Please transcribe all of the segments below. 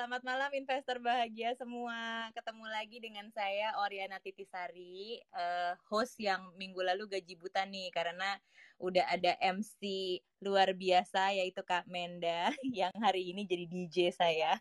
selamat malam investor bahagia semua. Ketemu lagi dengan saya Oriana Titisari, uh, host yang minggu lalu gaji buta nih karena udah ada MC luar biasa yaitu Kak Menda yang hari ini jadi DJ saya.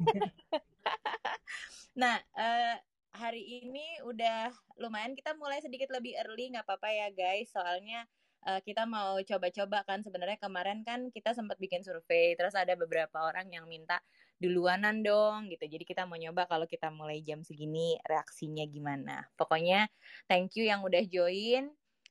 nah, uh, hari ini udah lumayan kita mulai sedikit lebih early nggak apa-apa ya guys, soalnya uh, kita mau coba-coba kan sebenarnya kemarin kan kita sempat bikin survei terus ada beberapa orang yang minta duluanan dong gitu. Jadi kita mau nyoba kalau kita mulai jam segini reaksinya gimana. Pokoknya thank you yang udah join.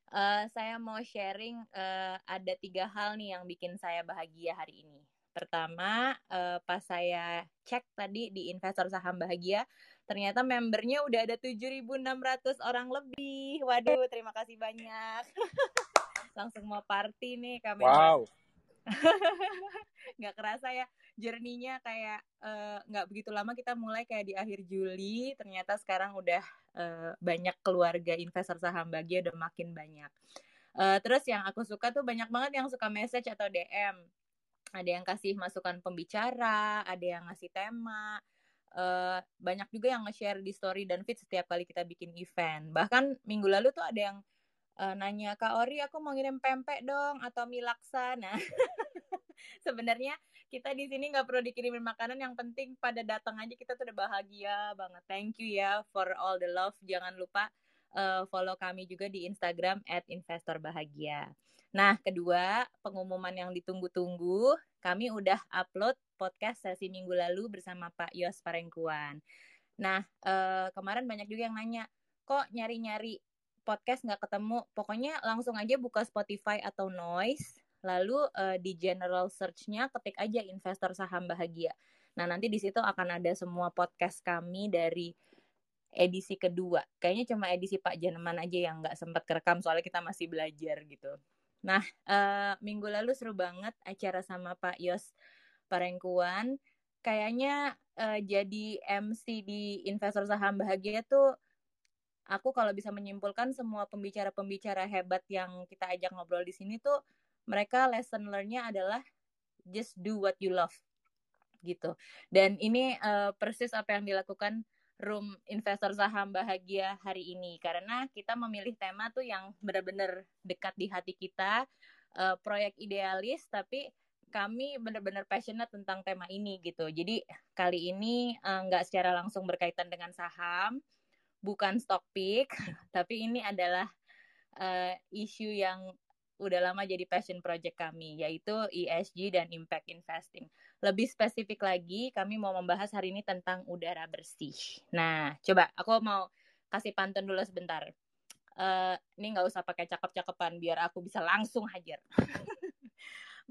Uh, saya mau sharing uh, ada tiga hal nih yang bikin saya bahagia hari ini. Pertama uh, pas saya cek tadi di investor saham bahagia ternyata membernya udah ada 7.600 orang lebih. Waduh terima kasih banyak. Langsung mau party nih kami. Wow. nggak kerasa ya jerninya kayak nggak uh, begitu lama kita mulai kayak di akhir Juli ternyata sekarang udah uh, banyak keluarga investor saham bagi udah makin banyak. Uh, terus yang aku suka tuh banyak banget yang suka message atau DM ada yang kasih masukan pembicara ada yang ngasih tema uh, banyak juga yang nge-share di story dan feed setiap kali kita bikin event. Bahkan minggu lalu tuh ada yang uh, nanya Kak Ori aku mau ngirim pempek dong atau mie. Nah, sebenarnya kita di sini nggak perlu dikirimin makanan yang penting pada datang aja kita tuh udah bahagia banget. Thank you ya for all the love. Jangan lupa uh, follow kami juga di Instagram @investorbahagia. Nah, kedua, pengumuman yang ditunggu-tunggu, kami udah upload podcast sesi minggu lalu bersama Pak Yos Parengkuan. Nah, uh, kemarin banyak juga yang nanya, kok nyari-nyari podcast nggak ketemu, pokoknya langsung aja buka Spotify atau Noise, lalu uh, di general search-nya ketik aja investor saham bahagia. Nah, nanti di situ akan ada semua podcast kami dari edisi kedua. Kayaknya cuma edisi Pak Janeman aja yang nggak sempat kerekam soalnya kita masih belajar gitu. Nah, uh, minggu lalu seru banget acara sama Pak Yos Parengkuan. Kayaknya uh, jadi MC di Investor Saham Bahagia tuh aku kalau bisa menyimpulkan semua pembicara-pembicara hebat yang kita ajak ngobrol di sini tuh mereka lesson learn-nya adalah just do what you love gitu. Dan ini uh, persis apa yang dilakukan room investor saham bahagia hari ini karena kita memilih tema tuh yang benar-benar dekat di hati kita, uh, proyek idealis tapi kami benar-benar passionate tentang tema ini gitu. Jadi kali ini eh, nggak uh, secara langsung berkaitan dengan saham, bukan stock pick, tapi ini adalah uh, isu yang udah lama jadi passion project kami, yaitu ESG dan impact investing. Lebih spesifik lagi, kami mau membahas hari ini tentang udara bersih. Nah, coba aku mau kasih pantun dulu sebentar. Uh, ini nggak usah pakai cakep-cakepan, biar aku bisa langsung hajar.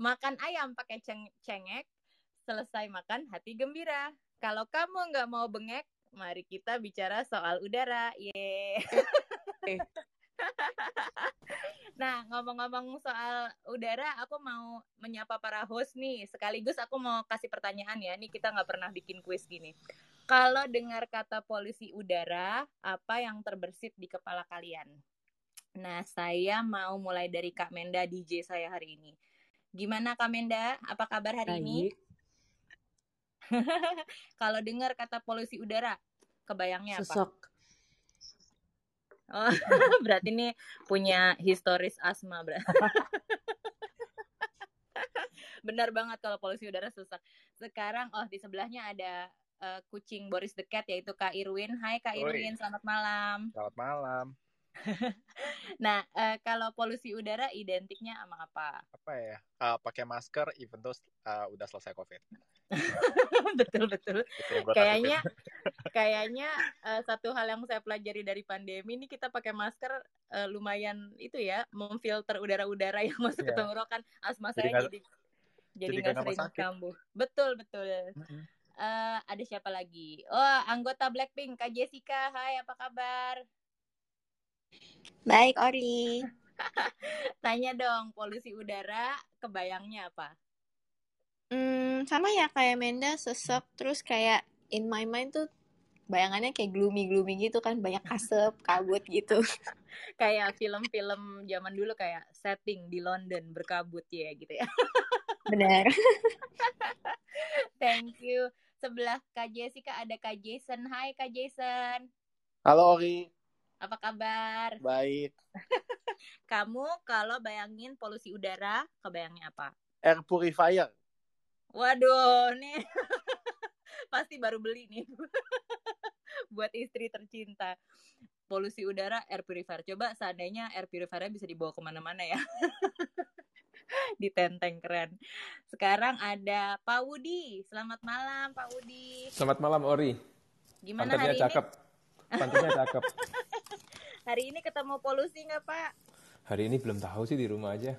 makan ayam pakai ceng cengek, selesai makan hati gembira. Kalau kamu nggak mau bengek, mari kita bicara soal udara. Ye. Nah, ngomong-ngomong soal udara, aku mau menyapa para host nih. Sekaligus aku mau kasih pertanyaan ya. Nih kita nggak pernah bikin kuis gini. Kalau dengar kata polusi udara, apa yang terbersit di kepala kalian? Nah, saya mau mulai dari Kak Menda DJ saya hari ini. Gimana Kak Menda? Apa kabar hari Baik. ini? Kalau dengar kata polusi udara, kebayangnya apa? Sosok. Oh, berarti ini punya historis asma, berarti. Benar banget kalau polusi udara susah. Sekarang oh di sebelahnya ada uh, kucing Boris the Cat yaitu Kak Irwin. Hai Kak Irwin, Oi. selamat malam. Selamat malam. nah, uh, kalau polusi udara identiknya sama apa? Apa ya? Uh, pakai masker even though uh, udah selesai COVID. betul betul. kayaknya kayaknya uh, satu hal yang saya pelajari dari pandemi ini kita pakai masker uh, lumayan itu ya memfilter udara-udara yang masuk yeah. ke tenggorokan. Asma jadi saya gak, jadi jadi nggak sering kambuh. Betul betul. Mm -hmm. uh, ada siapa lagi? Oh, anggota Blackpink, Kak Jessica. Hai, apa kabar? Baik, Ori. Tanya dong, polusi udara kebayangnya apa? Hmm, sama ya kayak Menda, sesek, terus kayak in my mind tuh bayangannya kayak gloomy-gloomy gitu kan, banyak asap, kabut gitu. kayak film-film zaman dulu kayak setting di London berkabut ya gitu ya. Benar. Thank you sebelah Kak Jessica ada Kak Jason. Hai Kak Jason. Halo Ori, Apa kabar? baik. Kamu kalau bayangin polusi udara, kebayangnya apa? Air purifier. Waduh, nih pasti baru beli nih buat istri tercinta. Polusi udara, air purifier. Coba seandainya air purifier bisa dibawa ke mana-mana ya. Ditenteng keren. Sekarang ada Pak Wudi. Selamat malam Pak Wudi. Selamat malam Ori. Gimana Pantatnya hari cakep. Pantatnya cakep. ini? Hari ini ketemu polusi nggak Pak? Hari ini belum tahu sih di rumah aja.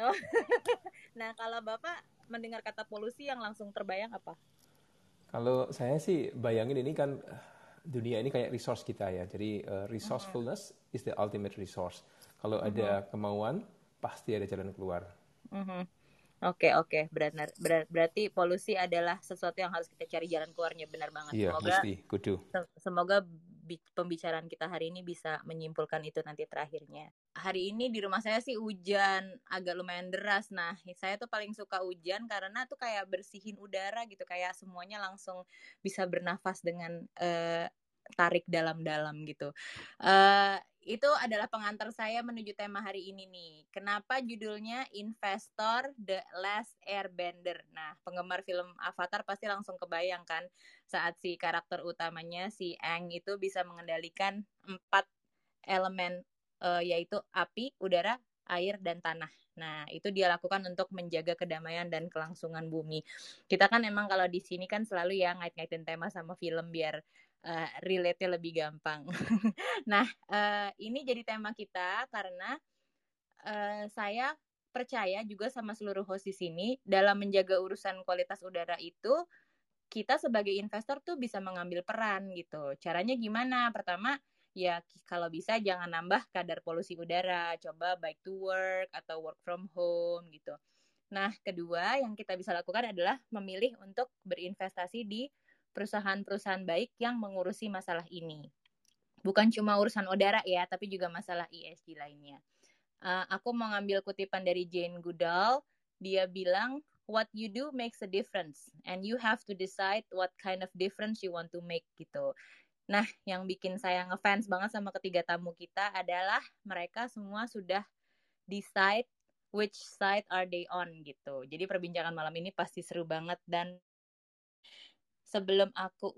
Oh. nah kalau Bapak mendengar kata polusi yang langsung terbayang apa? Kalau saya sih bayangin ini kan dunia ini kayak resource kita ya. Jadi eh, resourcefulness is the ultimate resource. Kalau ada kemauan pasti ada jalan keluar. Mhm. Oke oke benar, benar berarti polusi adalah sesuatu yang harus kita cari jalan keluarnya benar banget. Iya, Semoga mesti kudu. se- semoga pembicaraan kita hari ini bisa menyimpulkan itu nanti terakhirnya. Hari ini di rumah saya sih hujan agak lumayan deras. Nah, saya tuh paling suka hujan karena tuh kayak bersihin udara gitu, kayak semuanya langsung bisa bernafas dengan eh, tarik dalam-dalam gitu. Eh itu adalah pengantar saya menuju tema hari ini nih. Kenapa judulnya Investor The Last Airbender? Nah, penggemar film Avatar pasti langsung kebayang kan saat si karakter utamanya si Aang itu bisa mengendalikan empat elemen eh, yaitu api, udara, air dan tanah. Nah, itu dia lakukan untuk menjaga kedamaian dan kelangsungan bumi. Kita kan emang kalau di sini kan selalu ya ngait-ngaitin tema sama film biar eh, relate-nya lebih gampang. nah, eh, ini jadi tema kita karena eh, saya percaya juga sama seluruh host di sini dalam menjaga urusan kualitas udara itu kita sebagai investor tuh bisa mengambil peran gitu. Caranya gimana? Pertama, ya kalau bisa jangan nambah kadar polusi udara. Coba bike to work atau work from home gitu. Nah, kedua yang kita bisa lakukan adalah memilih untuk berinvestasi di perusahaan-perusahaan baik yang mengurusi masalah ini. Bukan cuma urusan udara ya, tapi juga masalah ESG lainnya. Uh, aku mau ngambil kutipan dari Jane Goodall. Dia bilang, what you do makes a difference and you have to decide what kind of difference you want to make gitu. Nah, yang bikin saya ngefans banget sama ketiga tamu kita adalah mereka semua sudah decide which side are they on gitu. Jadi perbincangan malam ini pasti seru banget dan sebelum aku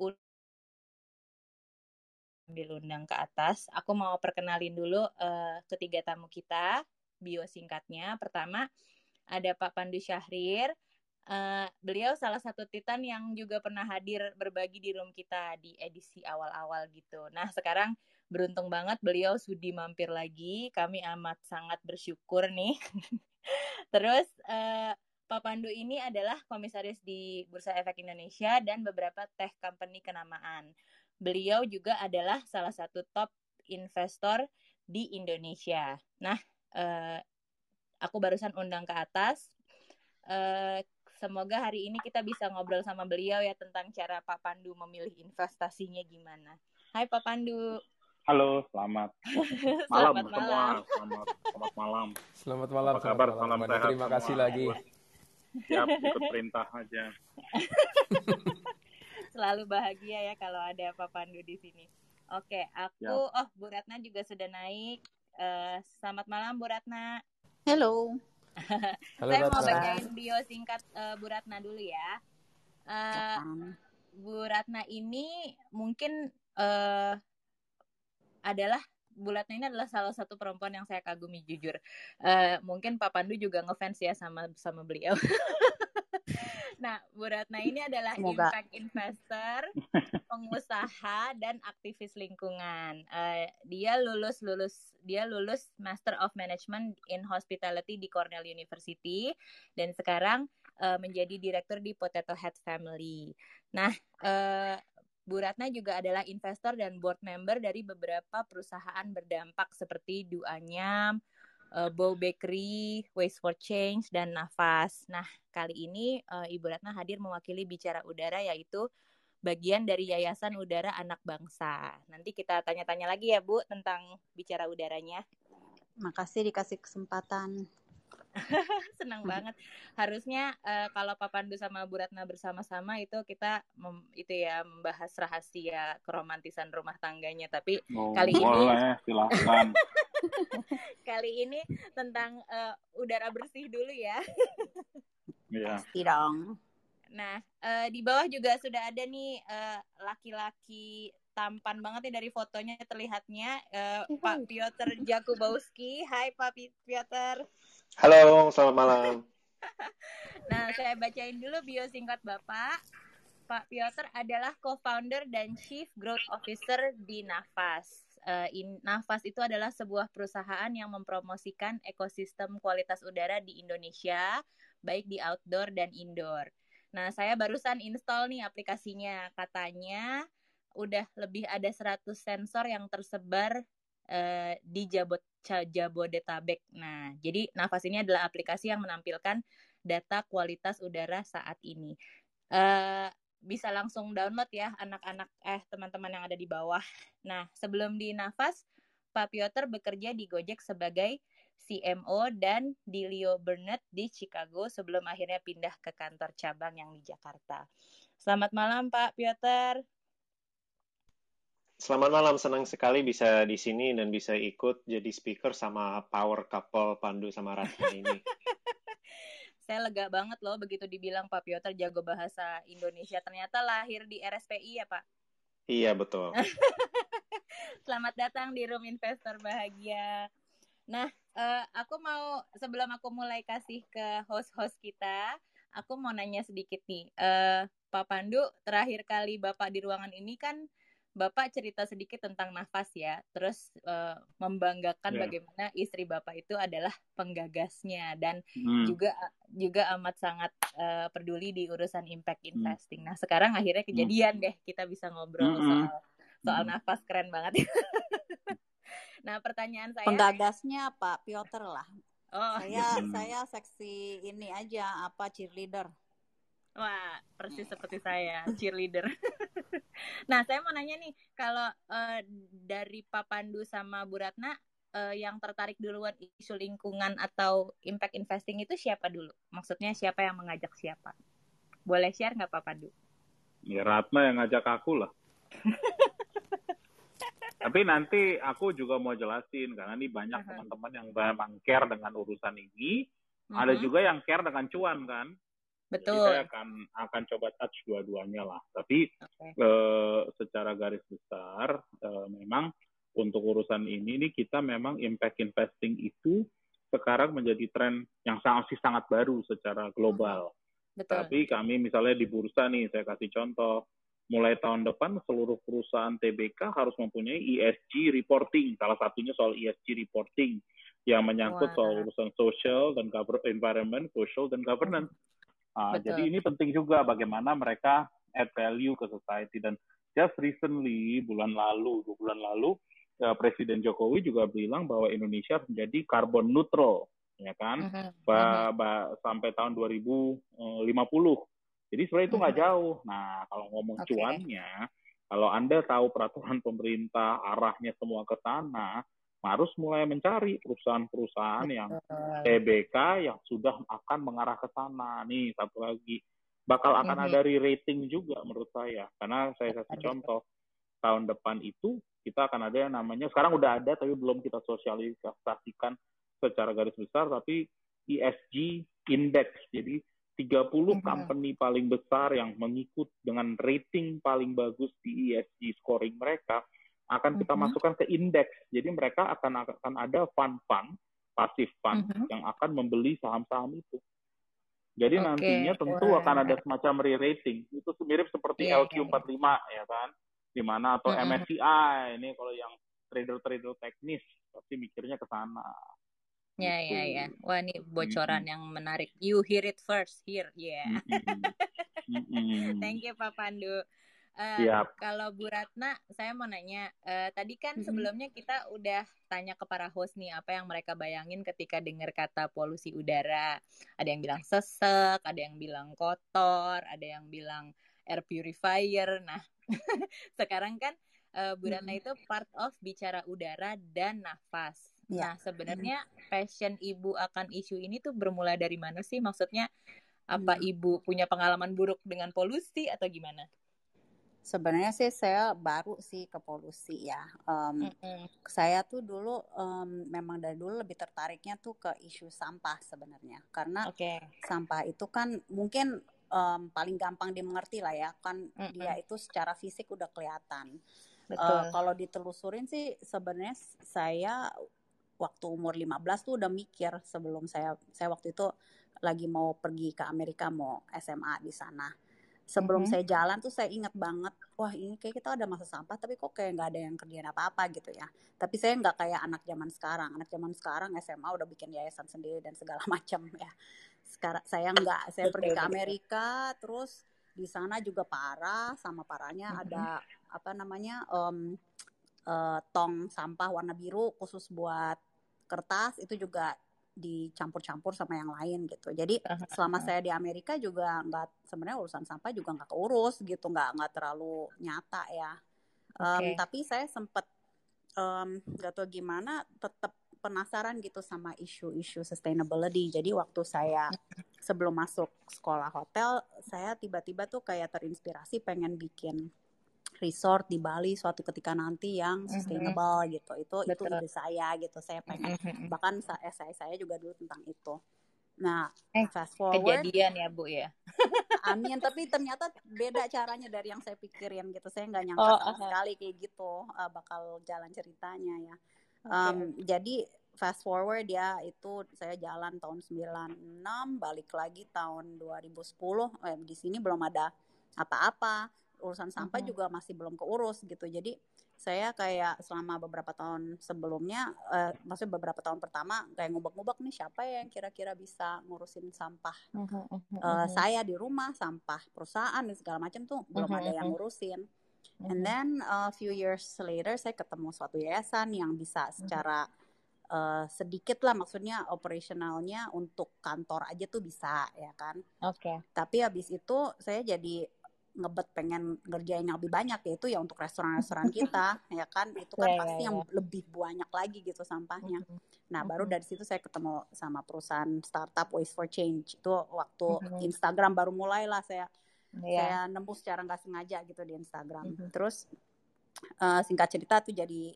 ambil undang ke atas, aku mau perkenalin dulu eh, ketiga tamu kita, bio singkatnya. Pertama, ada Pak Pandu Syahrir. Eh, beliau salah satu titan yang juga pernah hadir berbagi di room kita di edisi awal-awal gitu. Nah, sekarang beruntung banget beliau sudi mampir lagi. Kami amat sangat bersyukur nih. Terus eh, Pak Pandu ini adalah komisaris di Bursa Efek Indonesia dan beberapa tech company kenamaan. Beliau juga adalah salah satu top investor di Indonesia. Nah, eh, aku barusan undang ke atas. Eh, semoga hari ini kita bisa ngobrol sama beliau ya tentang cara Pak Pandu memilih investasinya gimana. Hai Pak Pandu. Halo, selamat malam Selamat semua. malam. Selamat, selamat malam. Selamat malam. Apa selamat kabar? malam, Salam Manu. sehat Terima kasih semua. lagi. Siap, ikut perintah aja. Selalu bahagia ya kalau ada Pak Pandu di sini. Oke, aku oh Bu Ratna juga sudah naik. Eh, selamat malam Bu Ratna. Hello. Halo Saya mau Ratna. bacain bio singkat eh, Bu Ratna dulu ya. Eh, Bu Ratna ini mungkin eh adalah Bu Ratna ini adalah salah satu perempuan yang saya kagumi jujur. Eh mungkin Pak Pandu juga ngefans ya sama sama beliau. nah, Bu Ratna ini adalah Semoga. impact investor, pengusaha dan aktivis lingkungan. Eh dia lulus lulus dia lulus Master of Management in Hospitality di Cornell University dan sekarang eh, menjadi direktur di Potato Head Family. Nah, eh, Bu Ratna juga adalah investor dan board member dari beberapa perusahaan berdampak seperti Duanyam, eh, Bow Bakery, Waste for Change, dan Nafas. Nah, kali ini eh, Ibu Ratna hadir mewakili Bicara Udara yaitu bagian dari Yayasan Udara Anak Bangsa. Nanti kita tanya-tanya lagi ya Bu tentang Bicara Udaranya. Makasih dikasih kesempatan. Senang banget. Harusnya uh, kalau Papandu sama Bu Ratna bersama-sama itu kita mem, itu ya membahas rahasia keromantisan rumah tangganya. Tapi oh, kali boleh, ini silahkan. kali ini tentang uh, udara bersih dulu ya. Iya. Pasti dong. Nah, uh, di bawah juga sudah ada nih laki-laki uh, tampan banget nih dari fotonya terlihatnya uh, Pak Piotr Jakubowski. Hai Pak Piotr. Halo, selamat malam. nah, saya bacain dulu bio singkat Bapak. Pak Piotr adalah co-founder dan chief growth officer di Nafas. Uh, in, Nafas itu adalah sebuah perusahaan yang mempromosikan ekosistem kualitas udara di Indonesia, baik di outdoor dan indoor. Nah, saya barusan install nih aplikasinya. Katanya udah lebih ada 100 sensor yang tersebar uh, di Jabot Jabodetabek. Nah, jadi Nafas ini adalah aplikasi yang menampilkan data kualitas udara saat ini. Uh, bisa langsung download ya anak-anak eh teman-teman yang ada di bawah. Nah, sebelum di Nafas, Pak Piotr bekerja di Gojek sebagai CMO dan di Leo Burnett di Chicago sebelum akhirnya pindah ke kantor cabang yang di Jakarta. Selamat malam Pak Piotr. Selamat malam, senang sekali bisa di sini dan bisa ikut jadi speaker sama power couple Pandu sama Ratna ini. Saya lega banget loh begitu dibilang Pak Piotr jago bahasa Indonesia. Ternyata lahir di RSPI ya Pak? Iya, betul. Selamat datang di Room Investor Bahagia. Nah, uh, aku mau sebelum aku mulai kasih ke host-host kita, aku mau nanya sedikit nih, uh, Pak Pandu, terakhir kali Bapak di ruangan ini kan Bapak cerita sedikit tentang nafas ya, terus uh, membanggakan yeah. bagaimana istri Bapak itu adalah penggagasnya dan hmm. juga juga amat sangat uh, peduli di urusan impact hmm. investing. Hmm. Nah sekarang akhirnya hmm. kejadian hmm. deh kita bisa ngobrol hmm. soal soal hmm. nafas keren banget. Nah, pertanyaan saya Penggagasnya Pak Piotr lah. Oh. Saya saya seksi ini aja apa cheerleader. Wah, persis seperti saya, cheerleader. nah, saya mau nanya nih, kalau uh, dari Pak Pandu sama Bu Ratna uh, yang tertarik duluan isu lingkungan atau impact investing itu siapa dulu? Maksudnya siapa yang mengajak siapa? Boleh share nggak Pak Pandu? Ya Ratna yang ngajak aku lah. Tapi nanti aku juga mau jelasin karena ini banyak teman-teman yang memang care dengan urusan ini, uh-huh. ada juga yang care dengan cuan kan. Betul. Jadi saya akan akan coba touch dua-duanya lah. Tapi okay. eh, secara garis besar eh, memang untuk urusan ini ini kita memang impact investing itu sekarang menjadi tren yang sangat sih sangat baru secara global. Betul. Tapi kami misalnya di bursa nih, saya kasih contoh mulai tahun depan seluruh perusahaan TBK harus mempunyai ESG reporting. Salah satunya soal ESG reporting yang menyangkut wow. soal urusan social dan environment, social dan governance. Uh, jadi ini penting juga bagaimana mereka add value ke society dan just recently bulan lalu, dua bulan lalu uh, Presiden Jokowi juga bilang bahwa Indonesia menjadi carbon neutral, ya kan, uh -huh. ba, ba, sampai tahun 2050 jadi sebenarnya itu nggak hmm. jauh. Nah, kalau ngomong okay. cuannya, kalau Anda tahu peraturan pemerintah arahnya semua ke sana, harus mulai mencari perusahaan-perusahaan yang TBK yang sudah akan mengarah ke sana. Nih, satu lagi. Bakal akan mm -hmm. ada re-rating juga menurut saya. Karena saya kasih contoh, tahun depan itu kita akan ada yang namanya, sekarang udah ada tapi belum kita sosialisasikan secara garis besar, tapi ESG Index. Jadi 30 mm-hmm. company paling besar yang mengikut dengan rating paling bagus di ESG scoring mereka akan kita mm-hmm. masukkan ke indeks. Jadi mereka akan akan ada fund-fund, pasif fund mm-hmm. yang akan membeli saham-saham itu. Jadi okay. nantinya tentu yeah. akan ada semacam re-rating. Itu mirip seperti yeah, LQ45 yeah. ya kan. Di mana atau mm-hmm. MSCI ini kalau yang trader-trader teknis pasti mikirnya ke sana. Ya, gitu. ya, ya. Wah, ini bocoran mm-hmm. yang menarik. You hear it first here. Yeah. Mm-hmm. Thank you, Pak Pandu. Uh, yep. Kalau Bu Ratna, saya mau nanya. Uh, tadi kan mm-hmm. sebelumnya kita udah tanya ke para host nih apa yang mereka bayangin ketika dengar kata polusi udara. Ada yang bilang sesek, ada yang bilang kotor, ada yang bilang air purifier. Nah, sekarang kan uh, Bu Ratna mm-hmm. itu part of bicara udara dan nafas Nah, sebenarnya passion ibu akan isu ini tuh bermula dari mana sih? Maksudnya apa Hmm. ibu punya pengalaman buruk dengan polusi atau gimana? Sebenarnya sih saya baru sih ke polusi ya. Em, Mm-mm. saya tuh dulu em, memang dari dulu lebih tertariknya tuh ke isu sampah sebenarnya. Karena Oke. sampah itu kan mungkin em, paling gampang dimengerti lah ya. Kan Mm-mm. dia itu secara fisik udah kelihatan. Betul. kalau ditelusurin sih sebenarnya saya waktu umur 15 tuh udah mikir sebelum saya saya waktu itu lagi mau pergi ke Amerika mau SMA di sana. Sebelum Mhm. saya jalan tuh saya ingat banget, wah ini kayak kita ada masa sampah tapi kok kayak nggak ada yang kerjain apa-apa gitu ya. Tapi saya nggak kayak anak zaman sekarang. Anak zaman sekarang SMA udah bikin yayasan sendiri dan segala macam ya. Sekarang saya nggak, saya pergi ke. Amerika terus di sana juga parah sama parahnya Mhm. ada apa namanya em, eh, tong sampah warna biru khusus buat kertas itu juga dicampur-campur sama yang lain gitu. Jadi selama saya di Amerika juga nggak sebenarnya urusan sampah juga nggak keurus gitu, nggak nggak terlalu nyata ya. Em, Oke. tapi saya sempet em, nggak tahu gimana tetap penasaran gitu sama isu-isu sustainability. Jadi waktu saya sebelum masuk sekolah hotel, saya tiba-tiba tuh kayak terinspirasi pengen bikin resort di Bali suatu ketika nanti yang Mhm. sustainable gitu. Itu itu Betul. ide saya gitu. Saya pengen Mhm. bahkan sa- esai saya juga dulu tentang itu. Nah, Eh, fast forward, Kejadian ya Bu ya. amin. Tapi ternyata beda caranya dari yang saya pikirin gitu. Saya nggak nyangka Oh, sama sekali kayak gitu uh, bakal jalan ceritanya ya. Um, jadi fast forward ya itu saya jalan tahun 96, balik lagi tahun 2010. Eh, di sini belum ada apa-apa. Urusan sampah Mhm. juga masih belum keurus gitu. Jadi saya kayak selama beberapa tahun sebelumnya, eh, maksudnya beberapa tahun pertama kayak ngubek-ngubek nih siapa ya yang kira-kira bisa ngurusin sampah Mhm, mhm, eh, mhm. saya di rumah, sampah perusahaan dan segala macam tuh belum Mhm, ada yang mhm. ngurusin. And Mhm. then a few years later saya ketemu suatu yayasan yang bisa secara eh, sedikit lah maksudnya operasionalnya untuk kantor aja tuh bisa ya kan. Oke. Tapi habis itu saya jadi ngebet pengen ngerjain yang lebih banyak yaitu ya untuk restoran-restoran kita ya kan itu kan Ya, ya, pasti ya. yang lebih banyak lagi gitu sampahnya. Mhm, Nah, baru dari situ saya ketemu sama perusahaan startup Waste for Change. Itu waktu Mhm. Instagram baru mulai lah saya Iya. saya nembus secara nggak sengaja gitu di Instagram. Mhm. Terus eh, singkat cerita tuh jadi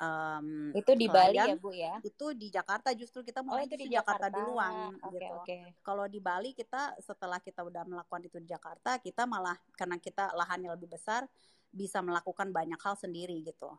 em, Itu di Bali ya Bu ya? Itu di Jakarta justru kita Oh mulai itu di Jakarta, Jakarta. duluan Oke gitu. oke. Kalau di Bali kita setelah kita udah melakukan itu di Jakarta, kita malah karena kita lahannya lebih besar bisa melakukan banyak hal sendiri gitu.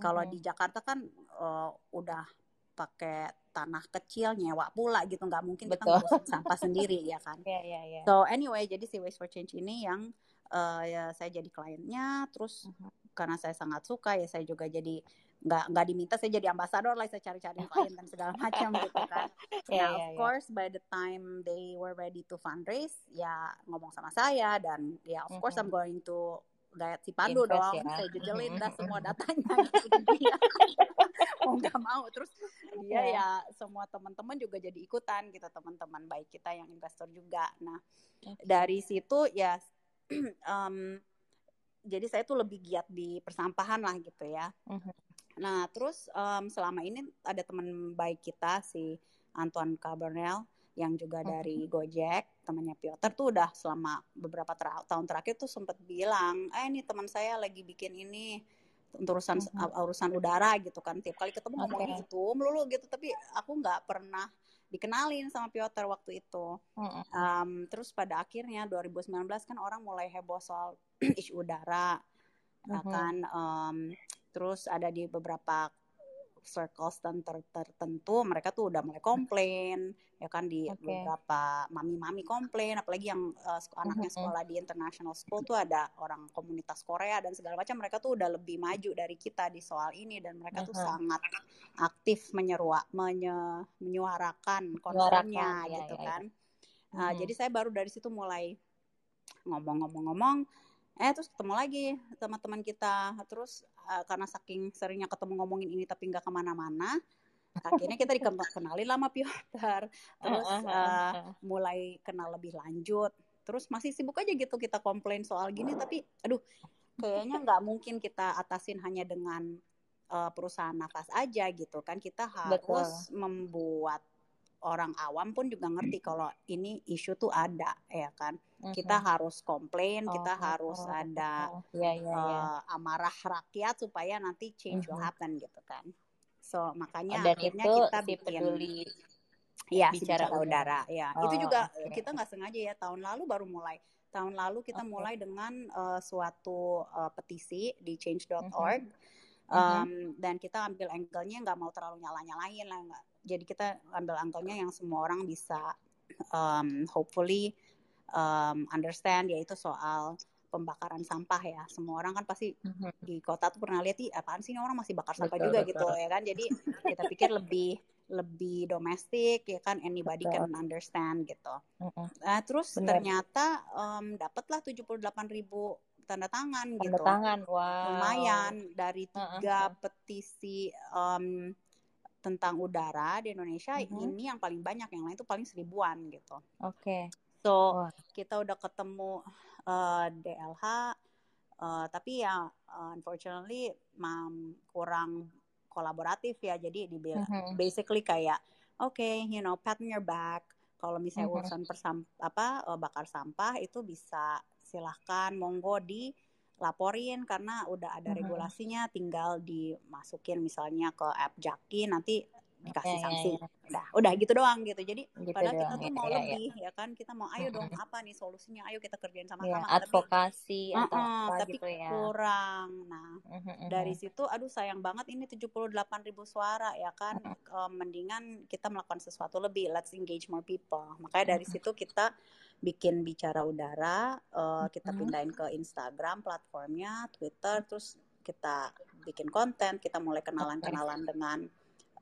Kalau Mhm. di Jakarta kan eh, udah pakai tanah kecil nyewa pula gitu nggak mungkin kita Betul. ngurusin sampah sendiri ya kan. Iya iya iya. So anyway, jadi si Waste for Change ini yang eh, ya saya jadi kliennya, terus Mhm. karena saya sangat suka ya saya juga jadi nggak nggak diminta saya jadi ambasador lah saya cari-cari klien dan segala macam gitu kan. Iya Nah iya of iya. course by the time they were ready to fundraise ya ngomong sama saya dan ya of course I'm Mhm. going to gayat si Pandu Invest dong, ya. saya jejelin dah semua mhm. datanya gitu dia. mau nggak mau terus dia Iya. ya semua teman-teman juga jadi ikutan gitu teman-teman baik kita yang investor juga. Nah Oke. dari situ ya em, jadi saya tuh lebih giat di persampahan lah gitu ya. Mhm. Nah terus em, selama ini ada teman baik kita si Antoine Cabernet yang juga dari Gojek temannya Piotr tuh udah selama beberapa tra- tahun terakhir tuh sempet bilang, eh ini teman saya lagi bikin ini untuk urusan Mhm. urusan udara gitu kan tiap kali ketemu Oke. ngomongnya itu melulu gitu tapi aku nggak pernah dikenalin sama Piotr waktu itu. Mhm. Um, terus pada akhirnya 2019 kan orang mulai heboh soal isu udara, Mhm. kan. Um, terus ada di beberapa circles dan ter- tertentu mereka tuh udah mulai komplain, ya kan di Oke. beberapa mami-mami komplain, apalagi yang uh, anaknya sekolah di international school tuh ada orang komunitas Korea dan segala macam. Mereka tuh udah lebih maju dari kita di soal ini dan mereka tuh Mhm. sangat aktif menyeruak, menye, menyuarakan concernnya ya, gitu ya, ya. kan. Nah, Mhm. jadi saya baru dari situ mulai ngomong-ngomong-ngomong, eh terus ketemu lagi sama teman kita. Terus uh, karena saking seringnya ketemu ngomongin ini tapi nggak ke mana-mana, akhirnya kita dikenalin lama Piotr. Terus uh, mulai kenal lebih lanjut. Terus masih sibuk aja gitu kita komplain soal gini, tapi aduh kayaknya nggak mungkin kita atasin hanya dengan uh, perusahaan nafas aja gitu kan kita harus Betul. membuat orang awam pun juga ngerti kalau ini isu tuh ada ya kan mm-hmm. kita harus komplain oh, kita harus oh, ada oh, yeah, yeah, yeah. Uh, amarah rakyat supaya nanti change mm-hmm. will happen gitu kan so makanya Dan akhirnya itu kita bikin peduli ya bicara, bicara udara ya oh, itu juga okay. kita nggak sengaja ya tahun lalu baru mulai tahun lalu kita okay. mulai dengan uh, suatu uh, petisi di change.org mm-hmm um, dan kita ambil angle-nya nggak mau terlalu nyala-nyalain lah jadi kita ambil angle-nya yang semua orang bisa um, hopefully um, understand yaitu soal pembakaran sampah ya semua orang kan pasti mm-hmm. di kota tuh pernah lihat sih apaan sih ini orang masih bakar sampah betul, juga betul. gitu ya kan jadi kita pikir lebih lebih domestik ya kan anybody betul. can understand gitu mm-hmm. nah terus Bener. ternyata um, dapatlah 78 ribu tanda tangan tanda gitu. tangan, wow. Lumayan dari tiga uh -uh. petisi um, tentang udara di Indonesia uh -huh. ini yang paling banyak, yang lain itu paling seribuan gitu. Oke. Okay. So wow. kita udah ketemu uh, DLH, uh, tapi ya uh, unfortunately mam, kurang kolaboratif ya. Jadi di uh -huh. basically kayak oke, okay, you know, pat on your back. Kalau misalnya uh -huh. urusan persam apa bakar sampah itu bisa silahkan monggo dilaporin karena udah ada regulasinya tinggal dimasukin misalnya ke app Jaki nanti dikasih ya, sanksi. Ya, ya. Udah, udah gitu doang gitu. Jadi gitu padahal doang. kita tuh ya, mau ya, lebih ya. ya kan, kita mau ayo dong apa nih solusinya, ayo kita kerjain sama-sama. Ya, advokasi tapi, atau uh -uh, apa tapi gitu ya. kurang. Nah, uh -huh, dari situ aduh sayang banget ini 78 ribu suara ya kan. Uh -huh. um, mendingan kita melakukan sesuatu lebih, let's engage more people. Makanya dari situ kita bikin bicara udara, uh, kita pindahin ke Instagram platformnya, Twitter, terus kita bikin konten, kita mulai kenalan-kenalan dengan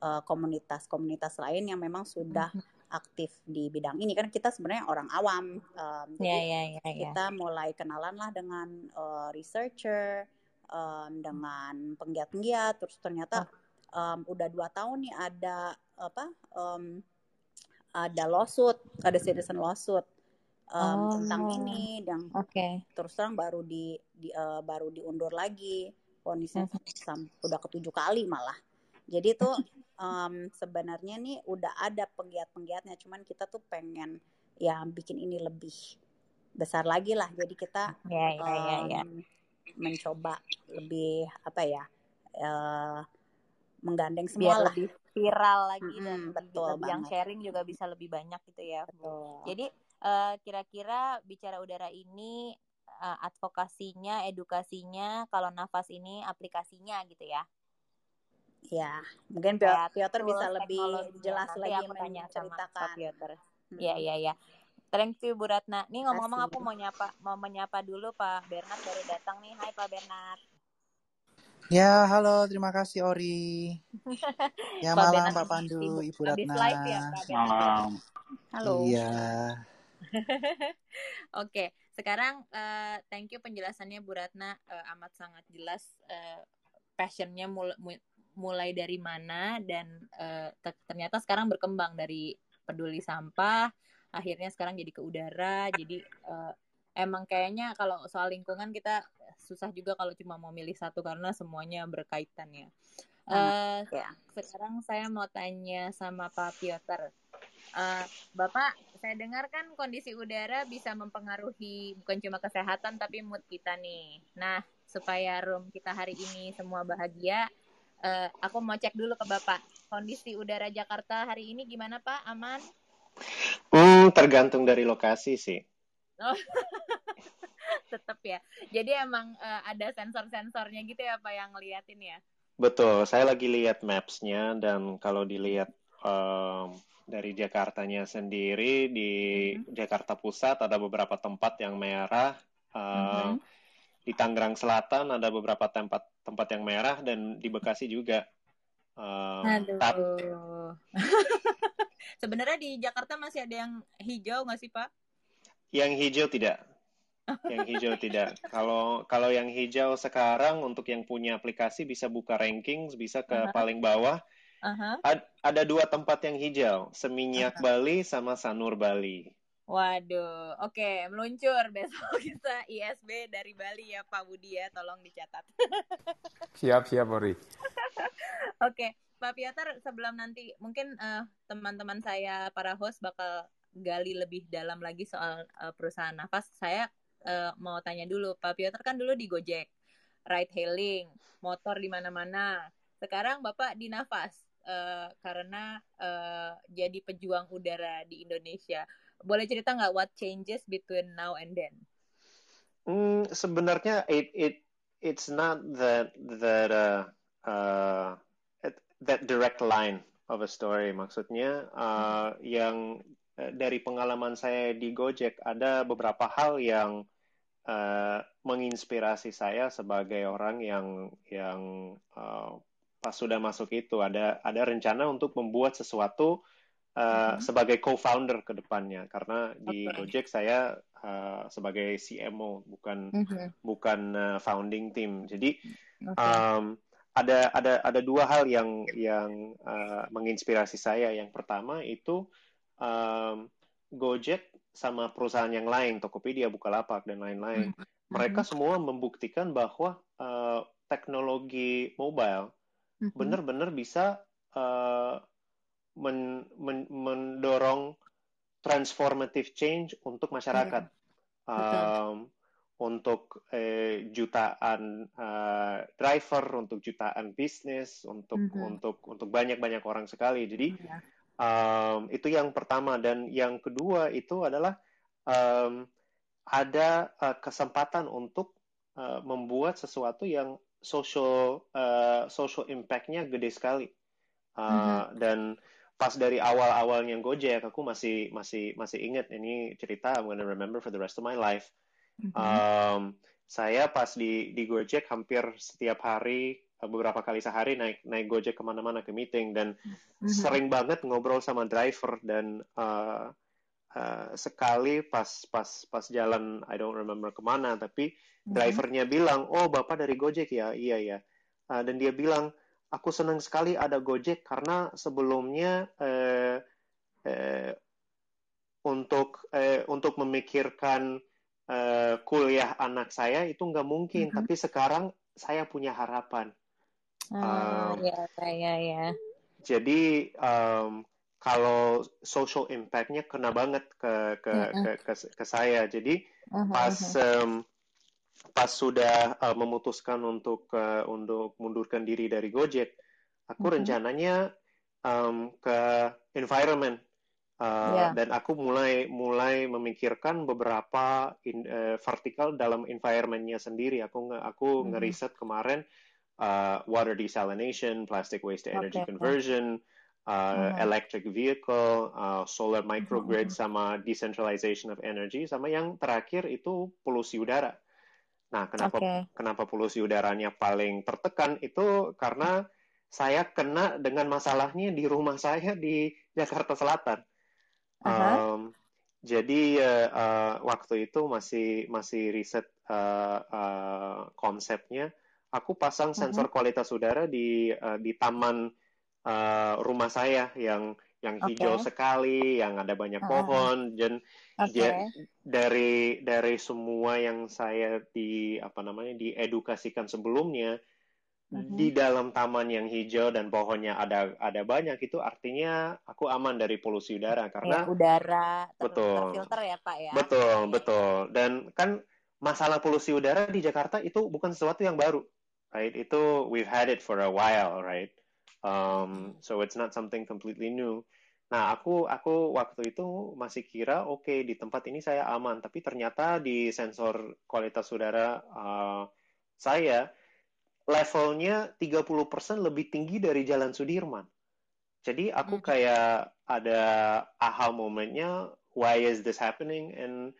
Eh, komunitas-komunitas uh, lain yang memang sudah mm-hmm. aktif di bidang ini. Kan kita sebenarnya orang awam um, jadi yeah, yeah, yeah, yeah. kita mulai kenalan lah dengan uh, researcher um, dengan penggiat-penggiat. Terus ternyata um, udah dua tahun nih ada apa um, ada lawsuit ada citizen lawsuit um, oh. tentang ini dan okay. terus terang baru di, di uh, baru diundur lagi kondisinya mm-hmm. udah ketujuh kali malah jadi tuh um, sebenarnya nih udah ada penggiat-penggiatnya, cuman kita tuh pengen ya bikin ini lebih besar lagi lah. Jadi kita ya, ya, um, ya, ya. mencoba lebih apa ya uh, menggandeng semua Biar lah. lebih viral lagi hmm, dan betul yang sharing juga bisa lebih banyak gitu ya. Betul. Jadi uh, kira-kira bicara udara ini uh, advokasinya, edukasinya, kalau nafas ini aplikasinya gitu ya. Ya, mungkin ya, Piotr bisa lebih jelas lagi menceritakan. Piotr. Iya, iya, iya. Thank you Bu Ratna. Nih ngomong-ngomong aku mau nyapa mau menyapa dulu Pak Bernard baru datang nih. Hai Pak Bernard. Ya, halo, terima kasih Ori. Ya, Pak malam Pak Pandu, Ibu Ratna. live ya, Pak Malam. Halo. Iya. Oke, sekarang uh, thank you penjelasannya Bu Ratna uh, amat sangat jelas uh, passionnya mul mulai dari mana dan uh, ternyata sekarang berkembang dari peduli sampah akhirnya sekarang jadi ke udara jadi uh, emang kayaknya kalau soal lingkungan kita susah juga kalau cuma mau milih satu karena semuanya berkaitan ya. Uh, ya. Sekarang saya mau tanya sama Pak Piotr. Uh, Bapak, saya dengar kan kondisi udara bisa mempengaruhi bukan cuma kesehatan tapi mood kita nih. Nah, supaya room kita hari ini semua bahagia, uh, aku mau cek dulu ke Bapak. Kondisi udara Jakarta hari ini gimana Pak? Aman? Hmm, tergantung dari lokasi sih. Oh. Tetap ya. Jadi emang uh, ada sensor-sensornya gitu ya Pak yang ngeliatin ya? Betul. Saya lagi lihat maps-nya dan kalau dilihat um, dari Jakartanya sendiri di mm-hmm. Jakarta Pusat ada beberapa tempat yang merah. Uh, mm-hmm di Tangerang Selatan ada beberapa tempat tempat yang merah dan di Bekasi juga. Um, Aduh. Sebenarnya di Jakarta masih ada yang hijau nggak sih Pak? Yang hijau tidak. yang hijau tidak. Kalau kalau yang hijau sekarang untuk yang punya aplikasi bisa buka ranking, bisa ke uh -huh. paling bawah. Uh -huh. Ad, ada dua tempat yang hijau, Seminyak uh -huh. Bali sama Sanur Bali. Waduh, oke, okay, meluncur besok kita ISB dari Bali ya Pak Budi ya, tolong dicatat. siap, siap, Ori. oke, okay. Pak Piater, sebelum nanti mungkin uh, teman-teman saya para host bakal gali lebih dalam lagi soal uh, perusahaan nafas, saya uh, mau tanya dulu, Pak Piater kan dulu di Gojek, ride hailing, motor di mana-mana. Sekarang Bapak di nafas uh, karena uh, jadi pejuang udara di Indonesia boleh cerita nggak what changes between now and then? Hmm, sebenarnya it it it's not that that uh, uh, that direct line of a story. Maksudnya uh, yang uh, dari pengalaman saya di Gojek ada beberapa hal yang uh, menginspirasi saya sebagai orang yang yang uh, pas sudah masuk itu ada ada rencana untuk membuat sesuatu uh, hmm. sebagai co-founder ke depannya karena di okay. Gojek saya uh, sebagai CMO bukan mm-hmm. bukan uh, founding team. Jadi okay. um, ada ada ada dua hal yang yang uh, menginspirasi saya. Yang pertama itu um, Gojek sama perusahaan yang lain, Tokopedia, Bukalapak dan lain-lain. Mm-hmm. Mereka semua membuktikan bahwa uh, teknologi mobile mm-hmm. benar-benar bisa uh, men, men, mendorong transformative change untuk masyarakat. Yeah. Um, untuk eh, jutaan uh, driver, untuk jutaan bisnis, untuk mm -hmm. untuk untuk banyak-banyak orang sekali. Jadi yeah. um, itu yang pertama dan yang kedua itu adalah um, ada uh, kesempatan untuk uh, membuat sesuatu yang social uh, social impact-nya gede sekali. Uh, mm -hmm. Dan pas dari awal-awalnya Gojek aku masih masih masih ingat ini cerita I'm gonna remember for the rest of my life. Mm-hmm. Um, saya pas di di Gojek hampir setiap hari beberapa kali sehari naik naik Gojek ke mana-mana ke meeting dan mm-hmm. sering banget ngobrol sama driver dan uh, uh, sekali pas pas pas jalan I don't remember ke mana tapi mm-hmm. Drivernya bilang oh bapak dari Gojek ya iya ya uh, dan dia bilang aku senang sekali ada Gojek karena sebelumnya eh, eh, untuk eh, untuk memikirkan eh, kuliah anak saya itu nggak mungkin, mm -hmm. tapi sekarang saya punya harapan. Ah, um, ya, ya, ya. Jadi um, kalau social impact-nya kena banget ke ke, -hmm. ke ke ke saya. Jadi uh -huh, pas um, pas sudah uh, memutuskan untuk uh, untuk mundurkan diri dari Gojek, aku mm-hmm. rencananya um, ke environment uh, yeah. dan aku mulai mulai memikirkan beberapa in, uh, vertikal dalam environmentnya sendiri. Aku aku mm-hmm. ngeriset kemarin uh, water desalination, plastic waste to energy okay. conversion. Uh, mm-hmm. electric vehicle, uh, solar microgrid, mm-hmm. sama decentralization of energy, sama yang terakhir itu polusi udara. Nah, kenapa okay. kenapa polusi udaranya paling tertekan itu karena saya kena dengan masalahnya di rumah saya di Jakarta Selatan. Uh -huh. um, jadi uh, uh, waktu itu masih masih riset uh, uh, konsepnya. Aku pasang sensor uh -huh. kualitas udara di uh, di taman uh, rumah saya yang yang hijau okay. sekali, yang ada banyak pohon, dan okay. dari dari semua yang saya di apa namanya diedukasikan sebelumnya mm-hmm. di dalam taman yang hijau dan pohonnya ada ada banyak itu artinya aku aman dari polusi udara karena ya, udara betul. terfilter ya pak ya? Betul betul. Dan kan masalah polusi udara di Jakarta itu bukan sesuatu yang baru right? Itu we've had it for a while right? Um, so it's not something completely new. Nah, aku aku waktu itu masih kira oke okay, di tempat ini saya aman, tapi ternyata di sensor kualitas udara uh, saya levelnya 30% lebih tinggi dari Jalan Sudirman. Jadi aku hmm. kayak ada aha momennya why is this happening and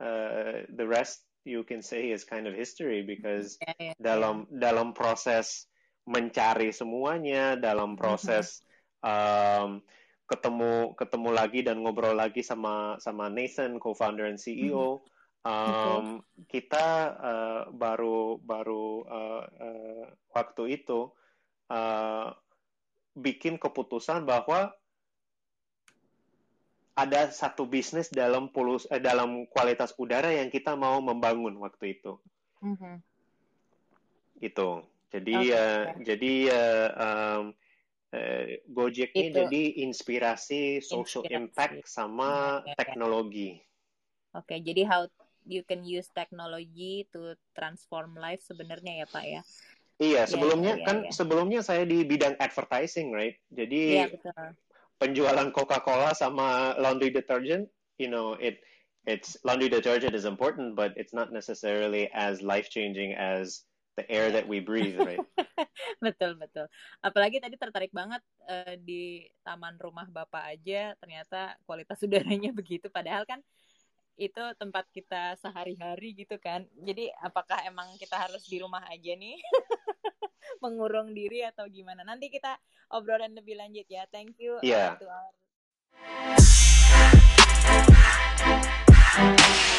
uh, the rest you can say is kind of history because yeah, yeah, dalam yeah. dalam proses mencari semuanya dalam proses um, ketemu ketemu lagi dan ngobrol lagi sama sama Nathan co-founder dan CEO um, kita uh, baru baru uh, uh, waktu itu uh, bikin keputusan bahwa ada satu bisnis dalam polus eh, dalam kualitas udara yang kita mau membangun waktu itu. Mm-hmm. Gitu. Jadi okay. uh, jadi uh, um, uh, Gojek ini jadi inspirasi social inspirasi. impact sama okay. teknologi. Oke, okay, jadi how you can use technology to transform life sebenarnya ya Pak ya. Iya, sebelumnya yeah, yeah, kan yeah. sebelumnya saya di bidang advertising, right? Jadi yeah, betul penjualan Coca-Cola sama laundry detergent, you know, it it's laundry detergent is important, but it's not necessarily as life changing as the air that we breathe, right? betul betul. Apalagi tadi tertarik banget uh, di taman rumah bapak aja, ternyata kualitas udaranya begitu. Padahal kan itu tempat kita sehari-hari gitu kan. Jadi apakah emang kita harus di rumah aja nih? mengurung diri atau gimana. Nanti kita obrolan lebih lanjut ya. Thank you. Yeah. Uh,